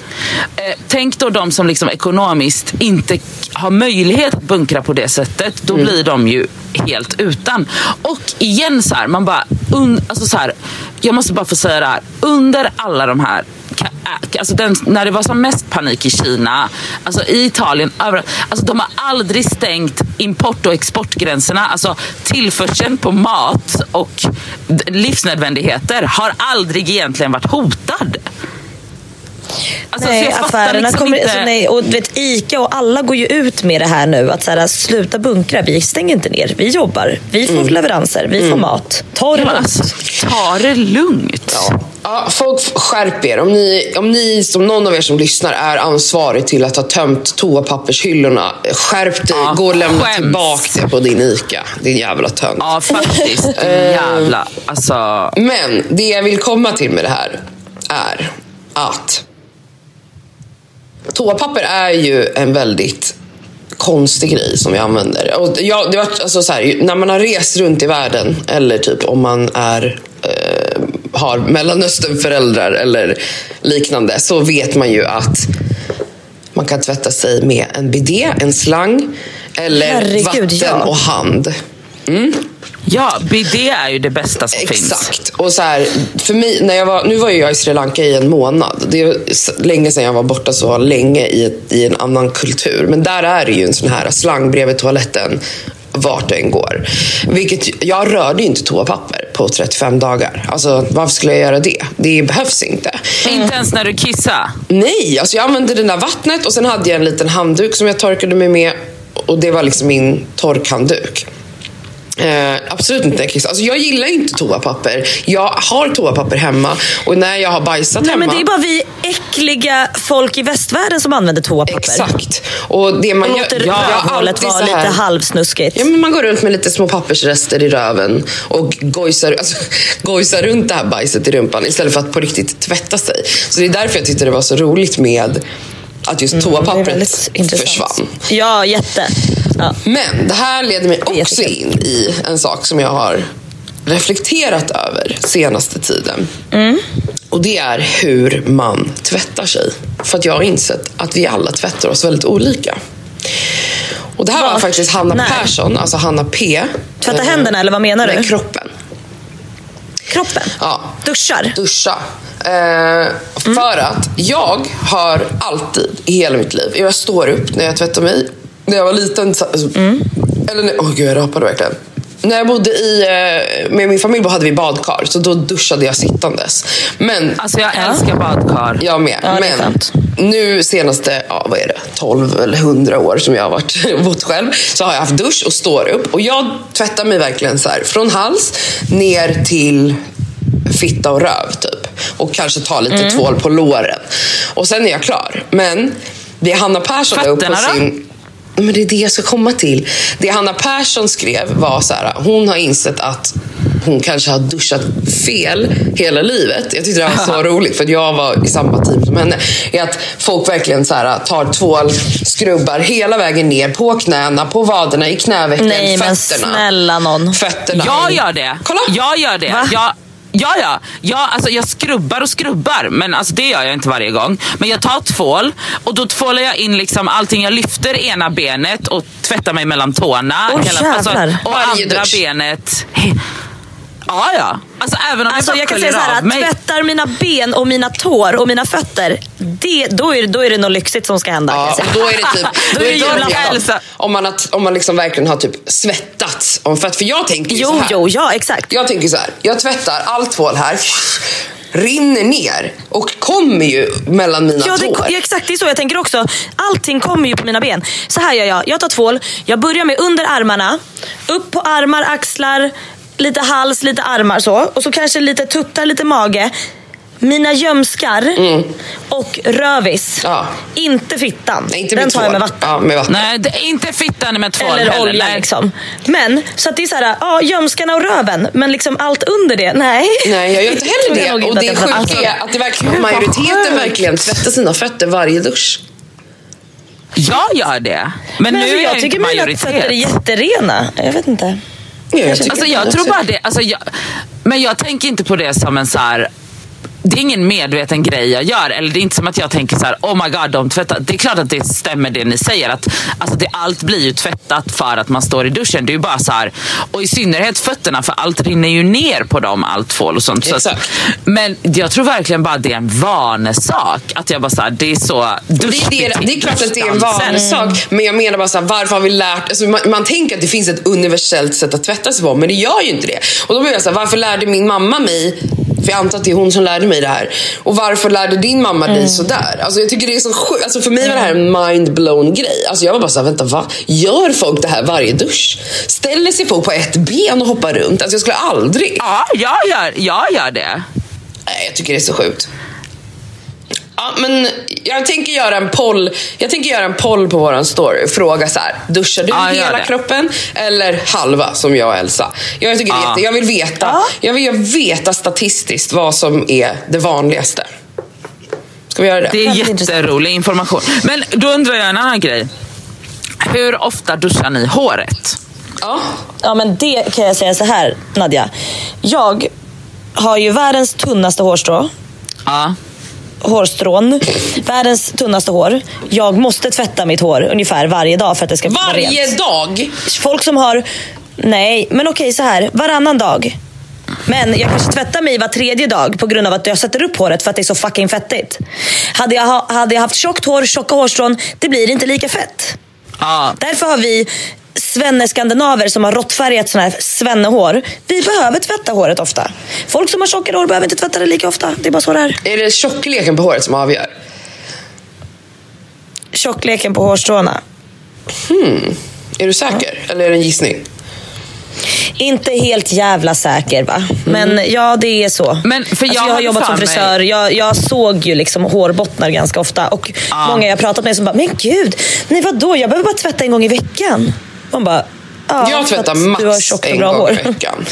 Eh, tänk då de som liksom ekonomiskt inte har möjlighet att bunkra på det sättet. Då Mm. blir de ju helt utan. Och igen så här, man bara... Un, alltså så här, jag måste bara få säga det här. Under alla de här äh, Alltså den, när det var som mest panik i Kina, alltså i Italien, överallt. Alltså de har aldrig stängt import och exportgränserna. Alltså tillförseln på mat och livsnödvändigheter har aldrig egentligen varit hotad. Alltså, så Nej, affärerna liksom kommer... inte- Alltså, nej, och du vet, Ica och alla går ju ut med det här nu. Att så här, sluta bunkra, vi stänger inte ner. Vi jobbar, vi får leveranser, vi får mat. Ta det Ja, lugnt. alltså, ta det lugnt. Ja, folk skärp er. Om ni, om ni, som någon av er som lyssnar, är ansvarig till att ha tömt toapappershyllorna, skärp dig. Ja, Gå och lämna skäms. tillbaka det på din ICA. Din jävla tönt. Ja, faktiskt. Din jävla... Alltså... Men det jag vill komma till med det här är att toapapper är ju en väldigt konstig grej som vi använder. Och jag, det var, alltså så här, när man har rest runt i världen eller typ om man är eh, har Mellanösternföräldrar eller liknande så vet man ju att man kan tvätta sig med en bidé, en slang eller Herregud, vatten ja. och hand. Ja, bidé är ju det bästa som finns. Exakt. Och så här, för mig, när jag var, nu var ju jag i Sri Lanka i en månad. Det är länge sedan jag var borta så länge i, ett, i en annan kultur. Men där är det ju en sån här slang bredvid toaletten vart du än går. Vilket, jag rörde ju inte toapapper på 35 dagar. Alltså, varför skulle jag göra det? Det behövs inte. Inte ens när du kissar. Nej, alltså jag använde det där vattnet och sen hade jag en liten handduk som jag torkade mig med. Och det var liksom min torkhandduk. Eh, absolut inte. Alltså jag gillar inte toapapper. Jag har toapapper hemma och när jag har bajsat Nej, hemma. men det är bara vi äckliga folk i västvärlden som använder toapapper. Exakt. Och det man Och gör, låter har rövhålet vara lite halvsnuskigt. Ja, men man går runt med lite små pappersrester i röven och gojsar, alltså, gojsar runt det här bajset i rumpan istället för att på riktigt tvätta sig. Så det är därför jag tyckte det var så roligt med att just Mm, toapappret intressant. försvann. Ja, jätte. Ja. Men det här leder mig också in i en sak som jag har reflekterat över senaste tiden. Mm. Och det är hur man tvättar sig. För att jag har insett att vi alla tvättar oss väldigt olika. Och det här var Vart? faktiskt Hanna När? Persson, alltså Hanna P. Tvätta Eh, händerna eller vad menar Nej, du? kroppen. Kroppen? Ja. Duschar? Duscha. Eh, För att jag har alltid i hela mitt liv, jag står upp när jag tvättar mig. När jag var liten, så- alltså, eller när, åh gud jag rapade verkligen. När jag bodde i, eh, med min familj hade vi badkar, så då duschade jag sittandes. Men Alltså jag älskar badkar. jag med. Ja, är men nu senaste, ja, vad är det, 12 eller 100 år som jag har varit bott själv, så har jag haft dusch och står upp. Och jag tvättar mig verkligen så här, från hals ner till fitta och röv typ. Och kanske tar lite Mm. tvål på låren. Och sen är jag klar. Men det Hanna Persson la upp på Fötterna då? sin... Men det är det jag ska komma till. Det Hanna Persson skrev var så här, hon har insett att hon kanske har duschat fel hela livet. Jag tyckte det var så roligt för jag var i samma team som henne. Är att folk verkligen så här, tar tvål, skrubbar hela vägen ner på knäna, på vaderna, i knävecken, Nej, men fötterna. snälla någon. Fötterna. Jag gör det. Kolla! Jag gör det. Va? Jag, ja, ja. Jag, alltså, jag skrubbar och skrubbar, men alltså, det gör jag inte varje gång. Men jag tar tvål och då tvålar jag in liksom allting. Jag lyfter ena benet och tvättar mig mellan tårna. Hela, alltså, och andra dusch. benet. Ja, ja. Alltså, även om Alltså jag, jag kan säga så här, mig. tvättar mina ben och mina tår och mina fötter, det, då, är det, då är det något lyxigt som ska hända. Ja, då är det typ Då är det julafton. Elsa, om man, har, om man liksom verkligen har typ svettats. Om, för, att, för jag tänker ju så Jo, här. jo, ja exakt. Jag tänker så här. Jag tvättar all tvål här. Rinner ner och kommer ju mellan mina Ja, det, tår. ja, exakt, det är så jag tänker också. Allting kommer ju på mina ben. Så här gör jag. Jag tar tvål, jag börjar med under armarna, upp på armar, axlar, lite hals, lite armar så. Och så kanske lite tuttar, lite mage. Mina gömskar och rövis. Ja. Inte fittan. Nej, inte Den tar jag tvål. med vatten. Ja, med vatten. Nej, det är inte fittan med tvål Eller heller. olja nej. liksom. Men, så att det är så här, ja gömskarna och röven. Men liksom allt under det, nej. Nej, jag gör inte heller jag det. Och att det jag sjuka är att det verkar majoriteten verkligen tvättar sina fötter varje dusch. Jag gör det. Men, Men nu alltså, är jag jag tycker inte mina majoritet. fötter är jätterena. Jag vet inte. Ja, jag Alltså jag tror bara det. Alltså jag, men jag tänker inte på det som en så här. Det är ingen medveten grej jag gör. Eller det är inte som att jag tänker så här: oh my god, de tvättar. Det är klart att det stämmer det ni säger. Att, alltså det, allt blir ju tvättat för att man står i duschen. Det är ju bara så här. Och i synnerhet fötterna, för allt rinner ju ner på dem, allt tvål och sånt. Så att, men jag tror verkligen bara det är en vanesak. Att jag bara så här, det är så Det är, det, det är klart att det är en vanesak, men jag menar bara så här, varför har vi lärt alltså man, man tänker att det finns ett universellt sätt att tvätta sig på, men det gör ju inte det. Och då blir jag så här, varför lärde min mamma mig, för jag antar att det är hon som lärde mig det här, och varför lärde din mamma dig sådär? Alltså jag tycker det är så sjukt, alltså för mig var det här en mind-blown grej. Alltså jag var bara så här, vänta vad? Gör folk det här varje dusch? Ställer sig folk på ett ben och hoppar runt? Alltså jag skulle aldrig. Ja, jag gör, jag gör det. Nej, jag tycker det är så sjukt. Ja, men jag tänker göra en poll. Jag tänker göra en poll på våran story. Fråga så här, duschar du Ja, gör hela kroppen eller halva som jag och Elsa? Jag, tycker det är Ja. jätte, jag vill veta Ja. jag vill veta statistiskt vad som är det vanligaste. Ska vi göra det? Det är jätterolig information. Men då undrar jag en annan grej. Hur ofta duschar ni håret? Ja. Ja men det kan jag säga så här Nadja. Jag har ju världens tunnaste hårstrå. Ja. Hårstrån. Världens tunnaste hår. Jag måste tvätta mitt hår ungefär varje dag för att det ska vara rent. Varje dag? Folk som har... Nej, men okej så här. Varannan dag. Men jag kanske tvättar mig var tredje dag på grund av att jag sätter upp håret för att det är så fucking fettigt. Hade jag, ha, hade jag haft tjockt hår, tjocka hårstrån, det blir inte lika fett. Ja. Därför har vi svenneskandinaver som har råttfärgat såna här svennehår. Vi behöver tvätta håret ofta. Folk som har tjockare hår behöver inte tvätta det lika ofta. Det är bara så det är. Är det tjockleken på håret som avgör? Tjockleken på hårstråna. Är du säker? Eller är det en gissning? Inte helt jävla säker va. Men ja, det är så. Men för jag alltså, jag har jobbat som frisör. Jag, jag såg ju liksom hårbottnar ganska ofta. Och många jag pratat med som bara, men gud, nej vadå? Jag behöver bara tvätta en gång i veckan. Man bara, ja, jag tvättar att du har max tjockt och en gång hår. i veckan.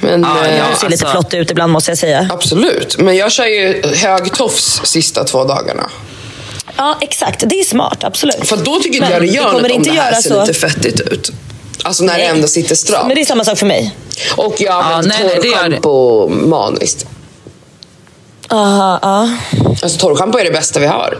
Men, Ja, eh, ja. Du ser lite alltså- flott ut ibland måste jag säga. Absolut, men jag kör ju hög tofs sista två dagarna. Ja, exakt. Det är smart, absolut. För då tycker Men jag det det gör kommer något om inte det här ser så. lite fettigt ut. Alltså när det Nej. ändå sitter stramt. Men det är samma sak för mig. Och jag Ja, använder det det. torrschampo maniskt. Aha, ja. Alltså torrschampo är det bästa vi har.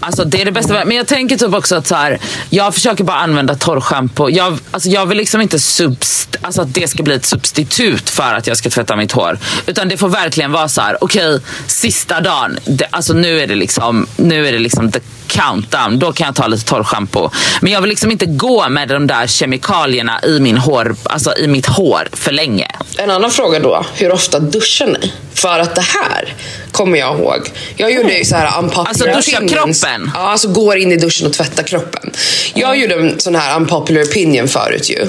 Alltså det är det bästa. Men jag tänker typ också att så här, jag försöker bara använda torrschampo. Jag, alltså jag vill liksom inte subst- alltså att det ska bli ett substitut för att jag ska tvätta mitt hår. Utan det får verkligen vara så här: okej, sista dagen, det, alltså nu är det liksom, nu är det liksom the countdown. Då kan jag ta lite torrschampo. Men jag vill liksom inte gå med de där kemikalierna i, min hår, alltså i mitt hår för länge. En annan fråga då, hur ofta duschar ni? För att det här kommer jag ihåg. Jag gjorde ju så här unpopular Alltså duscha opinions kroppen? Ja, alltså går in i duschen och tvättar kroppen. Jag gjorde en sån här unpopular opinion förut ju.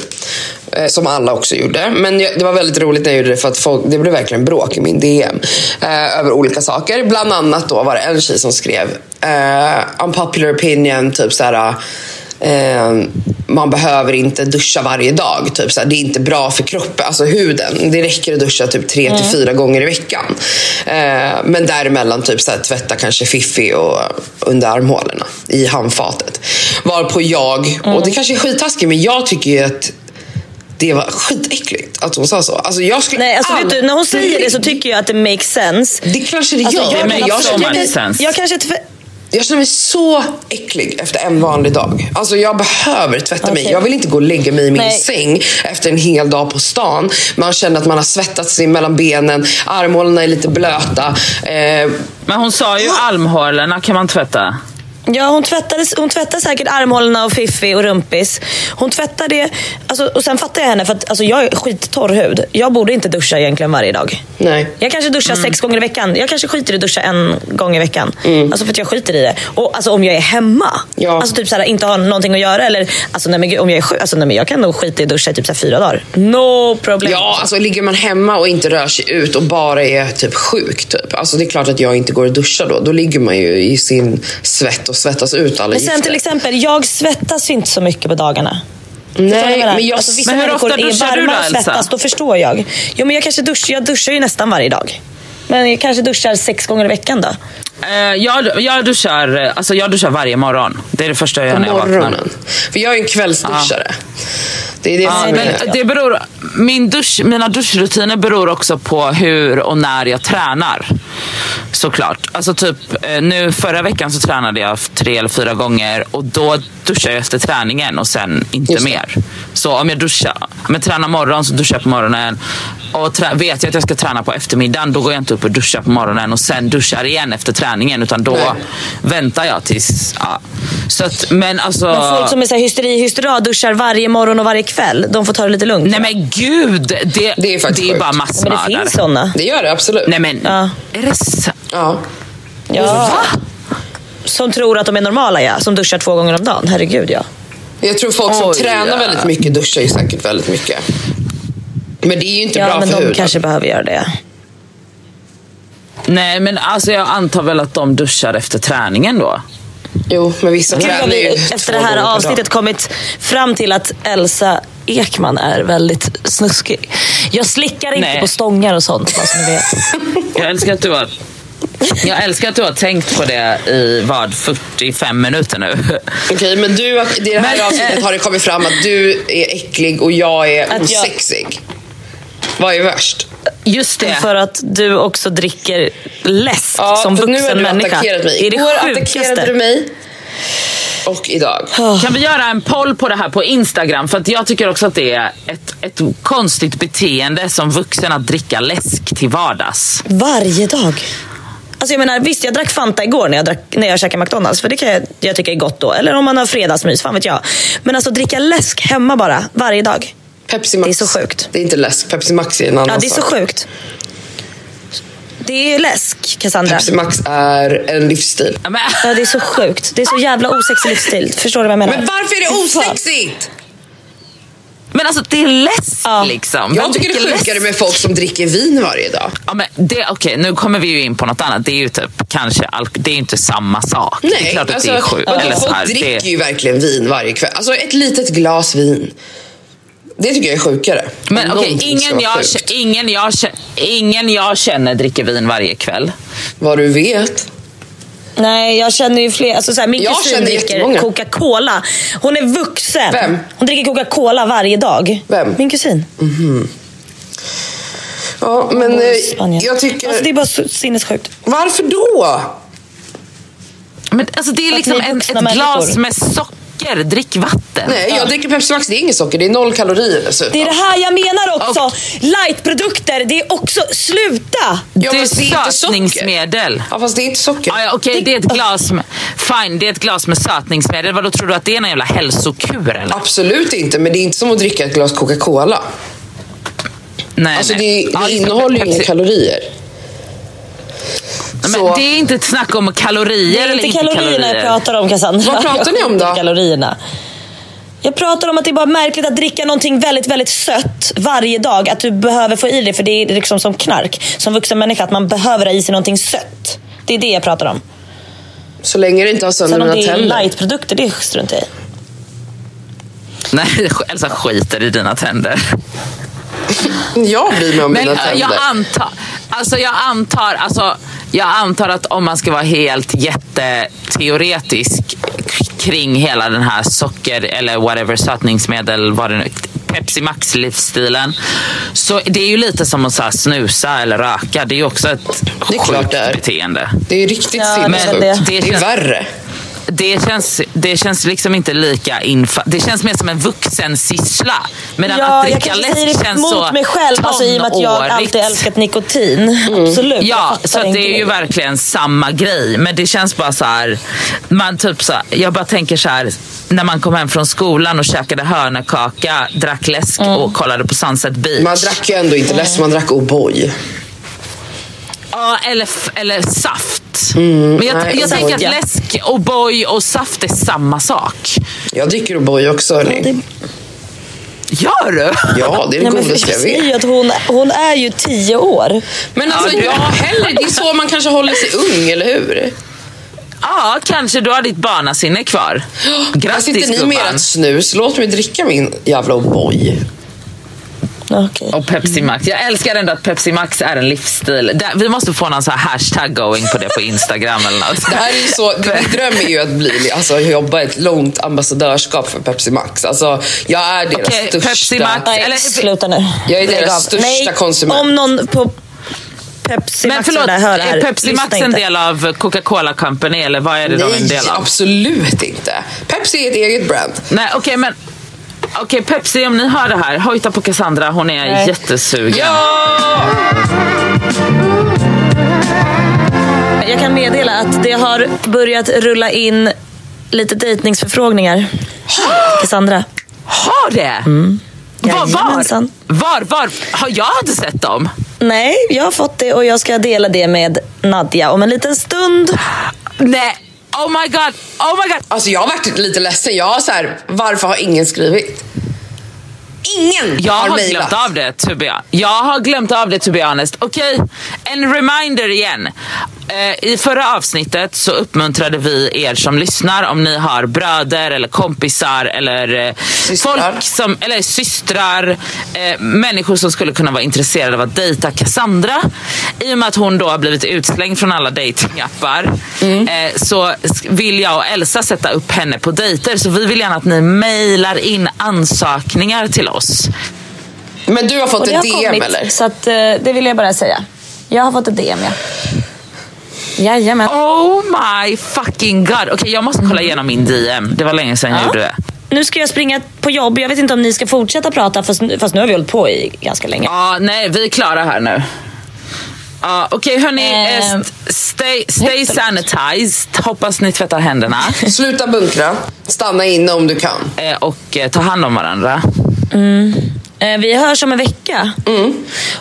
Eh, som alla också gjorde. Men det var väldigt roligt när jag gjorde det för att folk, det blev verkligen bråk i min DM. Eh, över olika saker. Bland annat då var det en tjej som skrev eh, unpopular opinion, typ så här. Eh, man behöver inte duscha varje dag. Typ, så här, det är inte bra för kroppen, alltså huden. Det räcker att duscha typ tre till fyra gånger i veckan. Eh, men däremellan typ, så här, tvätta kanske fiffi och under armhålorna i handfatet. Varpå jag, och det kanske är skittaskigt, men jag tycker ju att det var skitäckligt att hon sa så. Alltså, jag skulle Nej, alltså, vet du, när hon säger det så tycker jag att det makes sense. Det kanske det Alltså, gör, jag men kan jag absolut- känner so mig much sense. Jag kanske jag känner mig så äcklig efter en vanlig dag. Alltså jag behöver tvätta mig. Okej. Jag vill inte gå och lägga mig i min Nej. säng efter en hel dag på stan. Man känner att man har svettats sig mellan benen, armhålorna är lite blöta. Eh, Men hon sa ju armhålorna kan man tvätta. Ja, hon tvättade, hon tvättade säkert armhålorna och fiffi och rumpis. Hon tvättade det. Alltså, och sen fattar jag henne för att alltså, jag är skittorr hud. Jag borde inte duscha egentligen varje dag. Nej. Jag kanske duschar sex gånger i veckan. Jag kanske skiter i att duscha en gång i veckan. Alltså för att jag skiter i det. Och alltså om jag är hemma. Ja. Alltså typ såhär, inte har någonting att göra. Eller alltså nej, men om jag är sjuk. Alltså, nej, men jag kan nog skita i att duscha i typ såhär, fyra dagar. No problem. Ja, alltså ligger man hemma och inte rör sig ut och bara är typ sjuk, typ. Alltså det är klart att jag inte går och duschar då. Då ligger man ju i sin svett och svettas ut alla men sen gifter. till exempel, jag svettas ju inte så mycket på dagarna. Nej, men jag... alltså, vissa Men hur ofta duschar du då, Elsa? svettas, då förstår jag. Jo, men jag kanske duschar, jag duschar ju nästan varje dag. Men jag kanske duschar sex gånger i veckan då. Eh, jag, jag, duschar, alltså jag duschar varje morgon. Det är det första jag gör på när jag vaknar. morgonen. För jag är en kvällsduschare. Det är det som men är... det beror, min dusch, mina duschrutiner beror också på hur och när jag tränar. Såklart. Alltså typ, eh, nu förra veckan så tränade jag tre eller fyra gånger och då duschar jag efter träningen och sen inte mer. Så om jag duschar, om jag tränar morgon så duschar jag på morgonen. Och trä, vet jag att jag ska träna på eftermiddagen då går jag inte upp och duschar på morgonen och sen duschar igen efter träningen utan då Nej. väntar jag tills... Ja. Så att, men alltså... Men folk som är så här hysteri, hystera duschar varje morgon och varje kväll. De får ta det lite lugnt. Nej men gud! Det, Det är faktiskt det är bara sjukt. men det massmördare. finns såna. Det gör det absolut. Nej men, Ja. är det sant? Ja. Ja. Som tror att de är normala ja. Som duschar två gånger om dagen. Herregud ja. Jag tror folk som Oj, tränar ja. väldigt mycket duschar ju säkert väldigt mycket. Men det är ju inte Ja bra men för de huden. kanske behöver göra det. Nej men alltså jag antar väl att de duschar efter träningen då. Jo, men vissa Gud tränar ju efter det här avsnittet kommit fram till att Elsa Ekman är väldigt snuskig. Jag slickar inte Nej. på stångar och sånt bara så ni vet. Jag älskar att du har jag älskar att du har tänkt på det i vad, 45 minuter nu. Okej, men du, i det här Men, avsnittet eh, har det kommit fram att du är äcklig och jag är Att jag- osexig. Vad är värst? Just det. För att du också dricker läsk som för vuxen nu har du människa. attackerat mig. Igår attackerade du mig. Och idag. Kan vi göra en poll på det här på Instagram? För att jag tycker också att det är ett, ett konstigt beteende som vuxen att dricka läsk till vardags. Varje dag. Alltså jag menar, visst jag drack Fanta igår när jag, drack, när jag käkade McDonalds. För det kan jag, jag tycka är gott då. Eller om man har fredagsmys, fan vet jag. Men alltså dricka läsk hemma bara, varje dag. Pepsi Max. Det är så sjukt. Det är inte läsk. Pepsi Max är en annan Ja, det är så sak. sjukt. Det är läsk, Cassandra. Pepsi Max är en livsstil. Ja, Men, Ja, det är så sjukt. Det är så jävla osexig livsstil. Förstår du vad jag menar? Men varför är det osexigt? men alltså det är läsk Ja. liksom. Jag tycker det är sjukare läsk? med folk som dricker vin varje dag. Ja, men det, okej, nu kommer vi ju in på något annat. Det är ju typ kanske alk- det är inte samma sak. det är Nej, klart att alltså, det är sjukt. vadå, Eller så folk dricker det, ju verkligen vin varje kväll. Alltså ett litet glas vin. Det tycker jag är sjukare. men okej, ska ingen, jag, ingen, jag, ingen jag känner dricker vin varje kväll. Vad du vet. Nej, jag känner ju fler. Alltså så här, min Jag kusin känner dricker. Coca-Cola. Hon är vuxen. Vem? Hon dricker Coca-Cola varje dag. Vem? Min kusin. Ja, men bor i eh, jag tycker... Alltså, det är bara så sinnessjukt. Varför då? Men alltså det är liksom ett, ett glas med socker. Drick vatten. Nej, jag dricker Pepsi Max. Det är inget socker. Det är noll kalorier dessutom. Det är det här jag menar också. Lightprodukter, det är också... Sluta! Ja, det är det socker. sötningsmedel. Ja, fast det är inte socker. Ah, ja, Okej, det är ett glas med, fine, det är ett glas med sötningsmedel. Vad då tror du att det är någon jävla hälsokur eller? Absolut inte, men det är inte som att dricka ett glas Coca-Cola. Nej, Alltså det, nej. det Ja, innehåller ju inga kalorier. Men Så- det är inte ett snack om kalorier Det är inte inte kalorierna kalorier. jag pratar om Cassandra. Vad pratar ni om då? Kalorierna. Jag pratar om att det är bara märkligt att dricka någonting väldigt, väldigt sött varje dag. Att du behöver få i det, för det är liksom som knark. Som vuxen människa, att man behöver ha i sig någonting sött. Det är det jag pratar om. Så länge det inte har sönder Sen om mina det är tänder. lightprodukter, det struntar jag i. Nej, Elsa skiter i dina tänder. Jag bryr mig om Men mina äh, tänder. jag antar, alltså jag antar, alltså jag antar att om man ska vara helt jätteteoretisk kring hela den här socker eller whatever sötningsmedel, vad det nu Pepsi Max-livsstilen. Så det är ju lite som att så här, snusa eller röka. Det är ju också ett Det är klart sjukt det är. beteende. Det är riktigt Ja, sinnessjukt. det är Det, det. är värre. Det känns, det känns liksom inte lika infa- Det känns mer som en vuxensyssla. Medan Ja, att dricka läsk det känns mot så mig själv, alltså, i och med att jag alltid älskat nikotin. Absolut. jag Ja, så det är ju verkligen samma grej. Men det känns bara så här, man typ så här, jag bara tänker så här, när man kom hem från skolan och käkade hörnekaka, drack läsk Mm. och kollade på Sunset Beach. Man drack ju ändå inte läsk, man drack O'boy. Ja, eller, eller saft. Men jag, nej, jag tänker att ja. läsk, O'boy och saft är samma sak. Jag dricker O'boy också hörni. Gör du? Ja, det är det godaste jag vet. att hon, hon är ju tio år. Men alltså Ja, heller, det är så man kanske håller sig ung, eller hur? Ja, kanske du har ditt barnasinne kvar. Grattis sitter ni med gubban. ert snus, låt mig dricka min jävla O'boy. Okej. Och Pepsi Max. Jag älskar ändå att Pepsi Max är en livsstil. Vi måste få någon så här hashtag going på det på Instagram eller något. Det här är ju så, min dröm är ju att bli, alltså, jobba ett långt ambassadörskap för Pepsi Max. Alltså, jag är deras Okej, största... Pepsi Max. Nej, Eller- sluta nu. Jag är deras Lägg av. största Nej, konsument. Om någon på Pepsi Men Max förlåt, där hör är Pepsi Max en inte. del av Coca-Cola Company eller vad är det de är en Nej, del av? absolut inte. Pepsi är ett eget brand. Nej, okej men Okej Pepsi, om ni hör det här, hojta på Cassandra. Hon är Nej. jättesugen. Ja! Jag kan meddela att det har börjat rulla in lite dejtningsförfrågningar. Cassandra. Har det? Var, var? Jajamensan. Var? Var? Har jag inte sett dem? Nej, jag har fått det och jag ska dela det med Nadja om en liten stund. Nej. Oh my god. Oh my god. Alltså jag har varit lite ledsen. Jag har så här, varför har ingen skrivit? Ingen Jag har mejlat. glömt av det, to be Jag har glömt av det, to be honest. Okej, en reminder igen. Eh, I förra avsnittet så uppmuntrade vi er som lyssnar om ni har bröder eller kompisar eller eh, Systrar. folk som, eller systrar, eh, människor som skulle kunna vara intresserade av att dejta Cassandra. I och med att hon då har blivit utslängd från alla datingappar eh, så vill jag och Elsa sätta upp henne på dejter. Så vi vill gärna att ni mejlar in ansökningar till oss. Men du har fått ett har DM kommit, eller? så att, eh, det vill jag bara säga. Jag har fått ett DM, ja. Jajamän. Oh my fucking god. Okej, jag måste kolla igenom min DM. Det var länge sedan jag Ja. gjorde det. Nu ska jag springa på jobb. Jag vet inte om ni ska fortsätta prata, fast, fast nu har vi hållit på i ganska länge. Ja, nej, vi är klara här nu. Ja, Okej hörni, Eh, eh, st- stay, stay sanitized. Hoppas ni tvättar händerna. Sluta bunkra. Stanna inne om du kan. Eh, och eh, ta hand om varandra. Eh, Vi hörs om en vecka.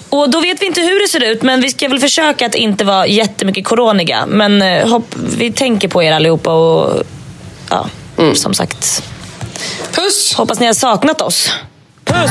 Och då vet vi inte hur det ser ut, men vi ska väl försöka att inte vara jättemycket coroniga. Men eh, hopp, vi tänker på er allihopa och ja, som sagt, Puss! hoppas ni har saknat oss. Puss!